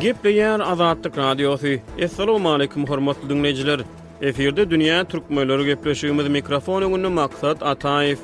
Gepleýär Azatlyk Radiosy. Assalamualaikum hormatly dinleýjiler. Efirde dünýä türkmenleri gepleşigimiz mikrofon öňünde Maksat Ataýew.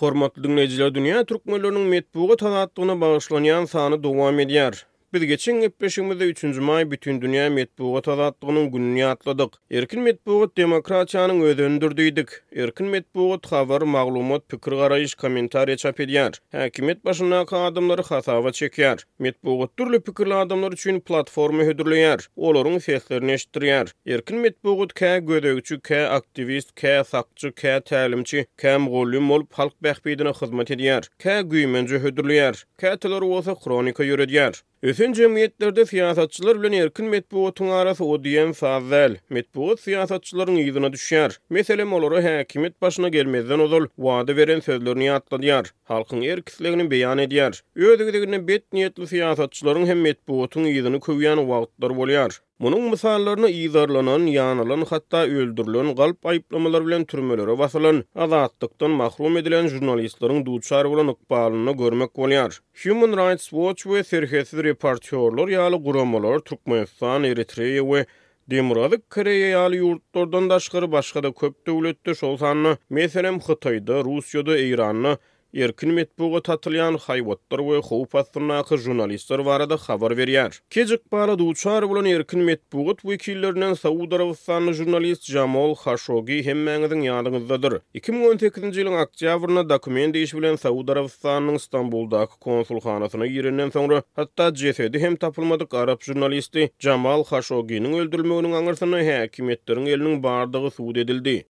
Hormatly diňleýjiler, dünýä türkmenleriniň metbugat azatlygyna bagyşlanýan sany dowam edýär. Biz geçen gepleşigimizde üçünji maý Bütindünýä metbugat azatlygynyň gününi ýatladyk. Erkin metbugat demokratiýanyň özenidir diýdik. Erkin metbugat habar, maglumat, pikir-garaýyş, kommentariýa çap edýär. Häkimiýet başyndaky adamlary hasaba çekýär. Metbugat dürli pikirli adamlar üçin platforma hödürleýär, olaryň seslerini eşitdirýär. Erkin metbugat kä gözegçi, kä aktiwist, kä Ýaşajyk kä tälimçi, kä mugallym bolup halk bähbidine hyzmat edýär, kä güýmenje hödürleýär, käteleri bolsa hronika ýöredýär. Ösen jemgyýetlerde syýasatçylar bilen erkin metbugatyň arasy o diýen saz däl. Metbugat syýasatçylaryň yzyna düşýär. Meselem, olara häkimiýet başyna gelmezden ozal wada beren sözlerini ýatladýar, halkyň erk-islegini beýan edýär. Öz gezeginde bet niýetli syýasatçylaryň hem metbugatyň yzyny köwýän wagtlary bolýar. Munuň mysallaryna yzarlanan, ýanylan, hatda öldürilen, galp aýyplamalar bilen türmelere basylan, azatlykdan mahrum edilen žurnalistleriň duçar bolan ykbalynda görmek bolýar. Human Rights Watch we Serhetsiz reportýorlar ýaly guramalar Türkmenistan, Eritreýa we Demirgazyk Koreýa ýaly ýurtlardan daşgary başga-da köp döwletde, şol sanda, meselem, Hytaýda, Russiýada, Eýranda Erkin metbugat atylýan haýbatlar we howp astyndaky žurnalistler barada habar berýär. Keç ykbala duçar bolan erkin metbugat wekillerinden Saud Arabystanly žurnalist Jamol Haşogi hemmäňiziň ýadyňyzdadyr. Iki müň on sekizinji ýylyň oktýabrynda dokument işi bilen Saud Arabystanynyň Stambuldaky konsulhanasyna girenden soňra, hatda jesedi hem tapylmadyk arap žurnalisti Jamal Haşoginiň öldürilmeginiň aňyrsynda häkimiýetleriň eliniň bardygy subut edildi.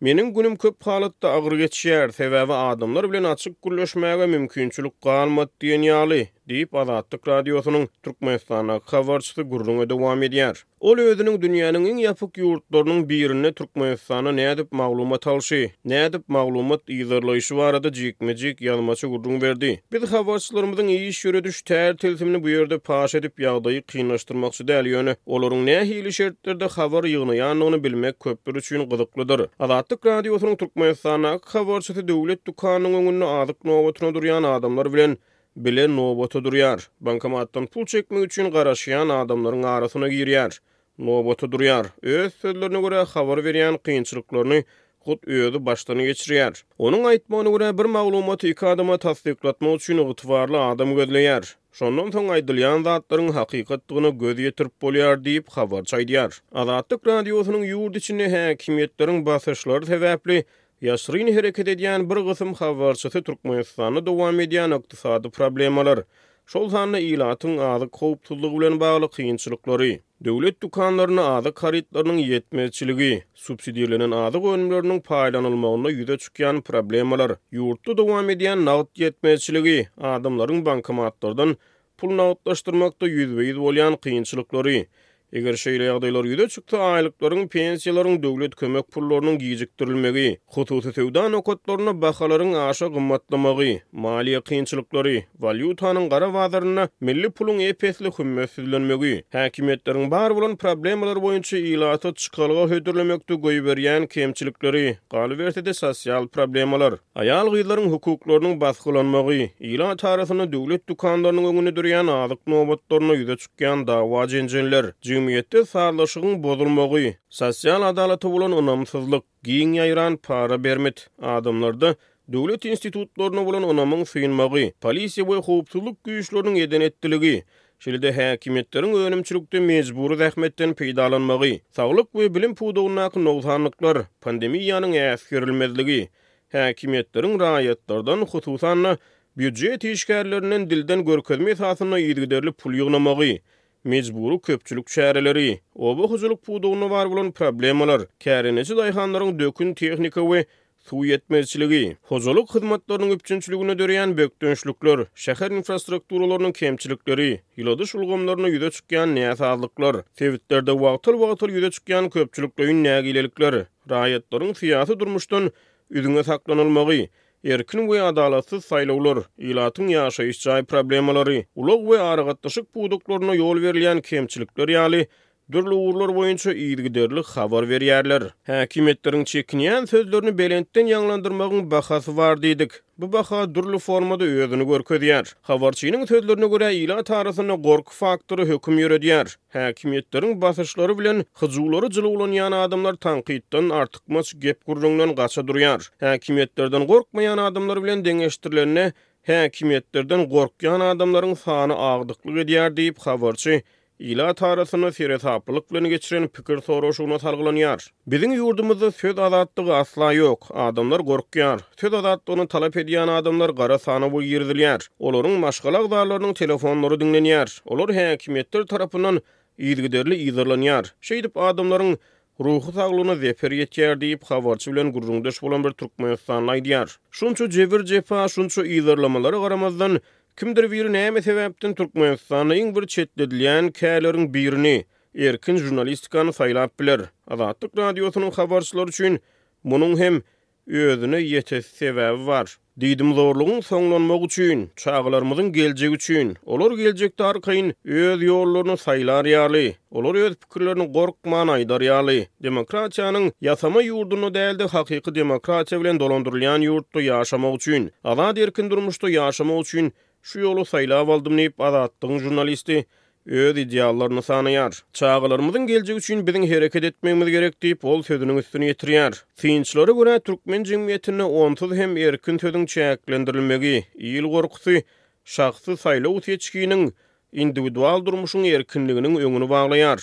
Meniň günüm köp halatda agyr geçýär, sebäbi adamlar bilen açyk gürleşmäge mümkinçilik galmady diýen ýaly, diýip, Azatlyk Radiosynyň Türkmenistandaky habarçysy gürrüňe dowam edýär. Ol özüniň dünýäniň iň ýapyk ýurtlarynyň birinde Türkmenistana nädip maglumat alşy, nädip maglumat yzarlaýşy barada jikme-jik ýazmaça gürrüň berdi. Biz habarçylarymyzyň iş ýörediş tär-tilsimini bu ýerde paş edip, ýagdaýy kynlaşdyrmakçy däl, ýöne olaryň nähili şertlerde habar ýygnaýandygyny bilmek köpler üçin gyzyklydyr. Azatlyk Radiosynyň Türkmenistandaky habarçysy döwlet dükanynyň öňünde azyk nobatyna durýan adamlar bilen bile nobata durýar. Bankomatdan pul çekmek üçin garaşýan adamlaryň arasyna girýär. Nobata durýar. Öz sözlerine görä, habar berýän kynçylyklaryny hut özi başdan geçirýär. Onuň aýtmagyna görä, bir maglumaty iki adama tassyklatmak üçin ygtybarly adam gözleýär. Şondan soň aýdylýan zatlaryň hakykatdygyna göz ýetirip bolýar diýip, habarçy aýdýar. Azatlyk Radiosynyň ýurt içinde häkimiýetleriň basyşlary sebäpli Ýaşryn hereket edýän bir gysym habarçysy Türkmenistanda dowam edýän ykdysady problemalar, şol sanda ilatyň azyk howpsuzlygy bilen bagly kynçylyklary, döwlet dükanlarynda azyk harytlarynyň ýetmezçiligi, subsidirlenen azyk önümleriniň paýlanylmagynda ýüze çykýan problemalar, ýurtda dowam edýän nagt ýetmezçiligi, adamlaryň bankomatlardan Pul nagtlaşdyrmakda ýüzbe-ýüz bolýan kynçylyklary. Eger şeýle ýagdaýlar ýüze çyksa, aýlyklaryň, pensiýalaryň, döwlet kömek pullarynyň gijikdirilmegi, hususy söwda nokatlarynda bahalaryň aşa gymmatlamagy, maliýe kynçylyklary, walýutanyň gara bazarynda milli puluň ep-esli hümmetsizlenmegi, häkimiýetleriň bar bolan problemalar boýunça ilata çykalga hödürlemekde goýberýän kemçilikleri, galyberse-de, sosial problemalar. Aýal-gyzlaryň hukuklarynyň basgylanmagy, ilat arasynda döwlet dükanlarynyň öňünde durýan azyk nobatlarynda ýüze çykýan dawa-jenjeller, jemgyýetde sazlaşygyň bozulmagy, sosial adalata bolan ynamsyzlyk, giň ýaýran para bermit, adamlarda döwlet institutlaryna bolan ynamyň synmagy, polisiýa we howpsuzlyk güýçleriniň eden-etdiligi, şeýle-de häkimiýetleriň önümçilikde mejbury zähmetden peýdalanmagy, saglyk we bilim pudagyndaky nogsanlyklar, pandemiýanyň äsgerilmezligi, häkimiýetleriň raýatlardan, hususan-da, býujet işgärlerinden dilden görkezme esasynda yzygiderli pul ýygnamagy, mejbury köpçülik çäreleri, oba hojalyk pudagynda bar bolan problemalar, kärendeçi daýhanlaryň dökün tehnika we suw ýetmezçiligi, hojalyk hyzmatlarynyň üpjünçiliginde döreýän bökdençlikler, şäher infrastrukturalarynyň kemçilikleri, ýyladyş ulgamlarynda ýüze çykýan näsazlyklar, sebitlerde wagtal-wagtal ýüze çykýan köpçülikleýin nägilelikler, raýatlaryň syýasy durmuşdan üzňe saklanylmagy, erkin we adalatsyz saýlawlar, ilatyň ýaşaýyş jaý problemalary, ulag we aragatnaşyk pudaklarynda ýol berilýän kemçilikler ýaly dürli ugurlar boýunça yzygiderli habar berýärler. Häkimiýetleriň çekinýän sözlerini belentden ýaňlandyrmagyň bahasy bar diýdik. Bu baha dürli formada özüni görkezýär. Habarçynyň sözlerine görä, ilat arasynda gorky faktory höküm ýöredýär. Häkimiýetleriň basyşlary bilen hyjuwlary jylawlanýan adamlar tankytdan, artykmaç gep-gürrüňden gaça durýar. Häkimiýetlerden gorkmaýan adamlar bilen deňeşdirilende, häkimiýetlerden gorkýan adamlaryň sany agdyklyk edýär diýip, habarçy ilat arasynda seresaplylyk bilen geçiren pikir soraşygyna salgylanýar. Biziň ýurdumyzda söz azatlygy asla ýok. Adamlar gorkýar. Söz azatlygyny talap edýän adamlar gara sanawa girizilýär. Olaryň maşgala agzalarynyň telefonlary diňlenýär. Olar häkimiýetler tarapyndan yzygiderli yzarlanýar. Şeýdip, adamlaryň ruhy saglygyna zeper ýetýär diýip, habarçy bilen gürrüňdeş bolan bir türkmenistanly aýdýar. Şunça jebir-jepa, şunça yzarlamalara garamazdan, Kimdir biri näme sebäpden Türkmenistanda iň bir çetledilýän käleriň birini, erkin žurnalistikany saýlap biler? Azatlyk Radiosynyň habarçylary üçin munuň hem özüne ýetesi sebäbi bar. Diýdimzorlugyň soňlanmagy üçin, çagalarymyzyň geljegi üçin. Olar geljekde arkaýyn öz ýollaryny saýlar ýaly, olar öz. pikirlerini gorkman aýdar ýaly, demokratiýanyň ýasama ýurdunda däl-de, hakyky demokratiýa bilen dolandyrylýan ýurtda ýaşamak üçin, azat-erkin durmuşda ýaşamak üçin şu ýoly saýlap aldym diýip, Azatlygyň žurnalisti öz ideallaryny sanaýar. Çagalarymyzyň geljegi üçin biziň hereket etmegimiz gerek diýip, ol sözüniň üstüni ýetirýär. Synçylara görä, türkmen jemgyýetinde onsuz hem erkin sözüň çäklendirilmegi, il gorkusy, şahsy saýlaw seçginiň indiwidual durmuşyň erkinliginiň öňüni baglaýar.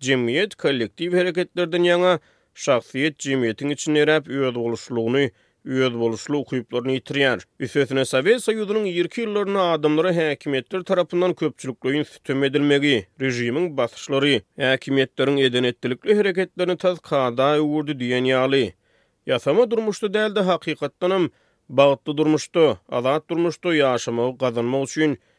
Jemgyýet kollektiw hereketlerden ýaňa, şahsyýet jemgyýetiň içinde eräp, özboluşlylygyny, özboluşly ukyplaryny ýitirýär. Üstesine, Sowet Soýuzynyň irki ýyllarynda adamlara häkimiýetler tarapyndan köpçülikleýin sütem edilmegi, režimiň basyşlary, häkimiýetleriň eden-etdilikli hereketlerini tas kada öwürdi diýen ýaly, ýasama durmuşda däl-de, hakykatdanam, bagtly durmuşda, azat durmuşda ýaşamagy gazanmak üçin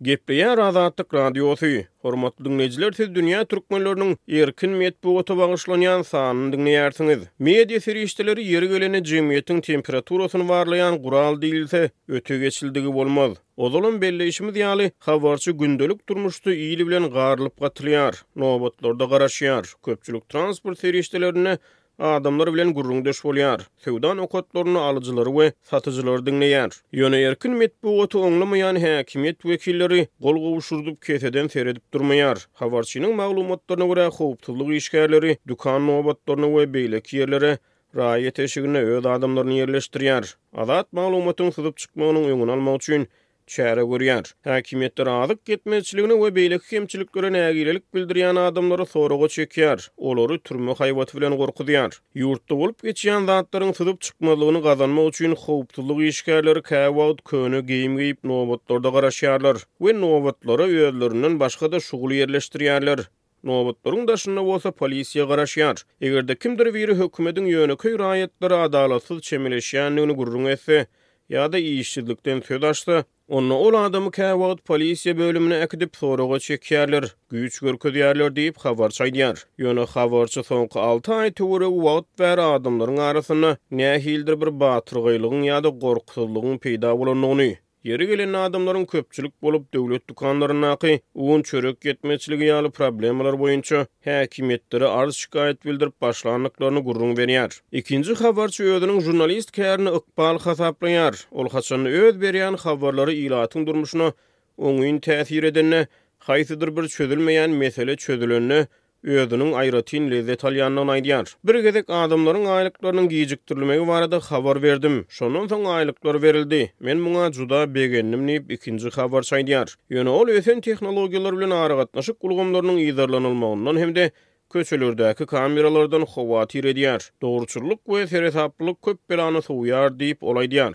Gepleýär Azatlyk Radiosy. Hormatly diňleýjiler, siz dünýä türkmenleriniň erkin metbugata bagyşlanýan sanyny diňleýärsiňiz. Media serişdeleri ýeri gelende jemgyýetiň temperaturasyny barlaýan gural diýilse, öte geçildigi bolmaz. Ozalam belleýşimiz ýaly, habarçy gündelik durmuşda il bilen garylyp-gatylýar, nobatlarda garaşýar, köpçülik transport serişdelerinde adamlar bilen gürrüňdeş bolýar, söwda nokatlarynda alyjylary we satyjylary diňleýär. Ýöne erkin metbugaty oňlamaýan häkimiýet wekilleri gol gowşurdyp, keseden seredip durmaýar. Habarçynyň maglumatlaryna görä, howpsuzlyk işgärleri dükan nobatlaryna we beýleki ýerlere raýat eşigine öz adamlaryny ýerleşdirýär. Azat maglumatyň syzyp çykmagynyň öňüni almak üçin çäre görýär. Häkimiýetler azyk ýetmezçiligine we beýleki kemçiliklere nägilelik bildirýän adamlary soraga çekýär, olary türme haýbaty bilen gorkuzýar. Ýurtda bolup geçýän zatlaryň syzyp çykmazlygyny gazanmak üçin howpsuzlyk işgärleri käwagt köne geýim geýip nobatlarda garaşýarlar we nobatlara özlerinden başga-da şuguly ýerleşdirýärler. Nobatlaryň daşynda bolsa polisiýa garaşýar. Eger-de kimdir biri hökümediň ýönekeý raýatlara adalatsyz çemeleşýändigini gürrüň etse ýa-da işsizlikden söz açsa, onda ol adamy käwagt polisiýa bölümine äkidip soraga çekýärler, güýç görkezýärler diýip, habarçy aýdýar. Ýöne habarçy soňky alty aý töweregi wagt bäri adamlaryň arasynda nähilidir bir batyrgaýlygyň ýa-da gorkusyzlygyň peýda bolandygyny, Ýeri gelende adamlaryň köpçülik bolup döwlet dükanlaryndaky un-çörek ýetmezçiligi ýaly problemalar boýunça häkimiýetlere arz-şikaýat bildirip başlandyklaryny gürrüň berýär. Ikinji habarçy özüniň žurnalist kärini ykbal hasaplaýar. Ol haçanda öz berýän habarlary ilatyň durmuşyna oňyn täsir edende, haýsydyr bir çözülmeýän mesele çözülende özüniň aýratyn lezzet alýandygyny aýdýar. Bir gezek adamlaryň aýlyklarynyň gijikdirilmegi barada habar berdim. Şondan soň aýlyklar berildi. Men muňa juda begendim diýip, ikinji habarçy aýdýar. Ýöne ol ösen tehnologiýalar bilen aragatnaşyk ulgamlarynyň yzarlanylmagyndan hem-de köçelerdäki kameralardan howatyr edýär. Dogruçyllyk we seresaplylyk köp belany sowýar diýip, ol aýdýar.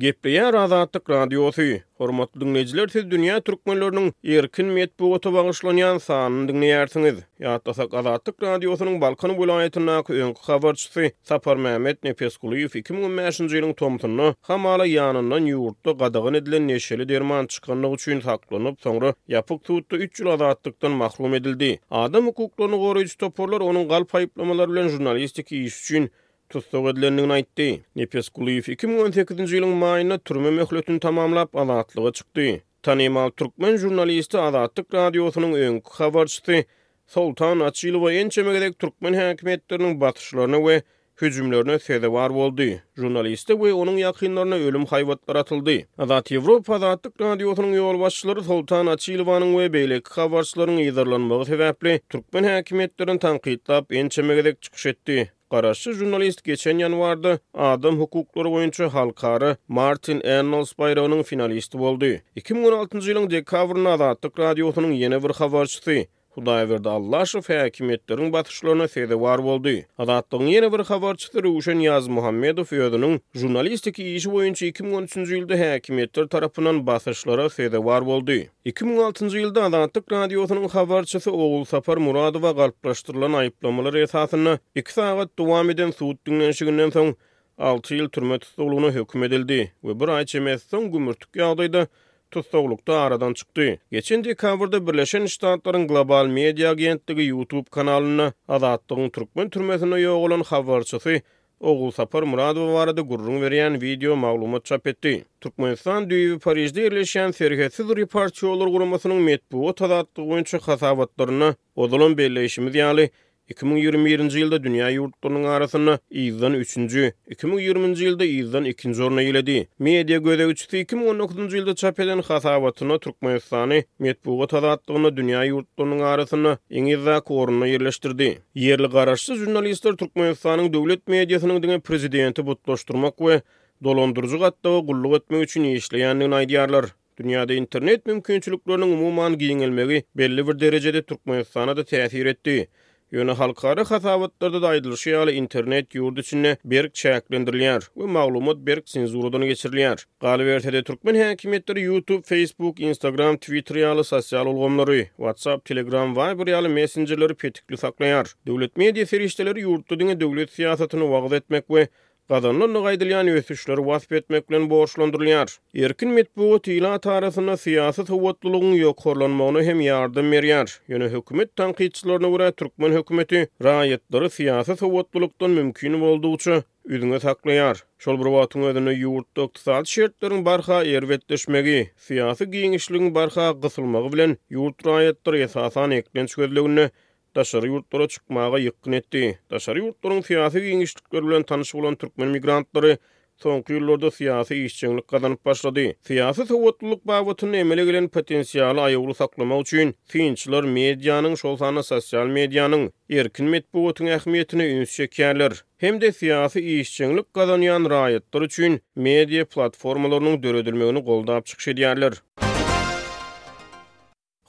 Gepleýär Azatlyk Radiosy. Hormatly diňleýjiler, siz dünýä türkmenleriniň erkin metbugata bagyşlanýan sanyny diňleýärsiňiz. Ýatlasak, Azatlyk Radiosynyň Balkan welaýatyndaky öňki habarçysy Saparmämmet Nepesgulyýew iki müň on bäşinji ýylyň tomsunda hamala ýanyndan ýurtda gadagan edilen neşeli derman çykandygy üçin saklanyp, soňra ýapyk sudda üç ýyl azatlykdan mahrum edildi. Adam hukuklaryny goraýjy toparlar onuň galp aýyplamalary bilen žurnalistik işi üçin tussag edilendigini aýtdy. Nepes Kulyýew iki müň on sekizinji ýylyň maýynda türme möhletini tamamlap, azatlyga çykdy. Tanymal türkmen žurnalisti, Azatlyk Radiosynyň öňki habarçysy Soltan Açylowa ençeme gezek türkmen häkimiýetleriniň basyşlaryna we hüjümlerine sezewar boldy. Žurnaliste we onuň ýakynlaryna ölüm haýbatlary atyldy. Azat Ýewropa Azatlyk Radiosynyň ýolbaşçylary Soltan Açylowanyň we beýleki habarçylaryň yzarlanmagy sebäpli türkmen häkimiýetlerini tankytlap ençeme gezek çykyş etdi. Garaşsyz žurnalist geçen ýanwarda Adam hukuklary boýunça halkara Martin Ennals baýragynyň finalisti boldy. Iki müň on altynjy ýylyň dekabrynda Azatlyk Radiosynyň ýene bir habarçysy Hudaýberdi Allaşow häkimiýetleriň basyşlaryna sezewar boldy. Azatlygyň ýene bir habarçysy Röwşen Ýazmuhammedow özüniň žurnalistiki işi boýunça iki müň on üçünji ýylda häkimiýetler tarapyndan basyşlara sezewar boldy. Iki müň altynjy ýylda Azatlyk Radiosynyň habarçysy Ogulsapar Muradowa galplaşdyrylan aýyplamalar esasynda iki sagat dowam eden sud diňlenişiginden soň, alty ýyl türme tussaglygyna höküm edildi we bir aý çemesi soň gümürtik ýagdaýda tussaglykda aradan çykdy. Geçen dekabrda Birleşen Ştatlaryň global media agentligi YouTube kanalynda Azatlygyň türkmen türmesinde ýogalan habarçysy Ogulsapar Muradowa barada gürrüň berýän wideo maglumat çap etdi. Türkmenistan düýbi Parižde ýerleşýän Serhetsiz reportýorlar guramasynyň metbugat azatlygy boýunça hasabatlarynda ozalam belleýşimiz ýaly, iki müň ýigrimi birinji ýylda dünýä ýurtlarynyň arasynda yzdan üçünji, iki müň ýigriminji ýylda yzdan ikinji orny eýledi. Media gözegçisi iki müň on dokuzynjy ýylda çap eden hasabatynda Türkmenistany metbugat azatlygynda dünýä ýurtlarynyň arasynda iň yzdaky orunda ýerleşdirdi. Ýerli garaşsyz žurnalistler Türkmenistanyň döwlet mediasynyň diňe prezidenti butlaşdyrmak we dolandyryjy gatlaga gulluk etmek üçin işleýändigini aýdýarlar. Dünýäde internet mümkinçilikleriniň umuman giňelmegi belli bir derejede Türkmenistana-da täsir etdi. Ýöne halkara hasabatlarda-da aýdylyşy ýaly internet ýurt içinde berk çäklendirilýär we maglumat berk senzuradan geçirilýär. Galyberse-de, türkmen häkimiýetleri YouTube, Facebook, Instagram, Twitter ýaly sosial ulgamlary, WhatsApp, Telegram, Viber ýaly messenjerleri petikli saklaýar. Döwlet media serişdeleri ýurtda diňe döwlet syýasatyny wagyz etmek we gazanylandygy aýdylýan ösüşleri wasp etmek bilen borçlandyrylýar. Erkin metbugat ilat arasynda syýasy sowatlylygyň ýokarlanmagyna hem ýardam berýär. Ýöne hökümet tankytçylaryna görä, türkmen hökümeti raýatlary syýasy sowatlylykdan mümkin boldugyça Üzňe saklaýar. Şol bir wagtyň özünde ýurtda ykdysady şertleriň barha erbetleşmegi, syýasy giňişligiň barha gysylmagy bilen ýurt raýatlary esasan eklenç gözleginde daşary ýurtlara çykmaga ýykgyn etdi. Daşary ýurtlaryň syýasy giňişlikleri bilen tanyş bolan türkmen migrantlary soňky ýyllarda syýasy işjeňlik gazanyp başlady. Syýasy sowatlylyk babatynda emele gelen potensialy aýawly saklamak üçin synçylar medianyň, şol sanda sosial medianyň, erkin metbugatyň ähmiýetine üns çekýärler. hem-de syýasy işjeňlik gazanýan raýatlar üçin media platformalarynyň döredilmegini goldap çykyş edýärler.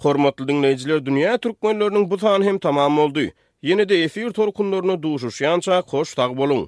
Hormatly diňleýjiler, dünýä türkmenleriniň bu sany hem tamam boldy. Ýene-de efir tolkunlarynda duşuşýançak hoş sag boluň!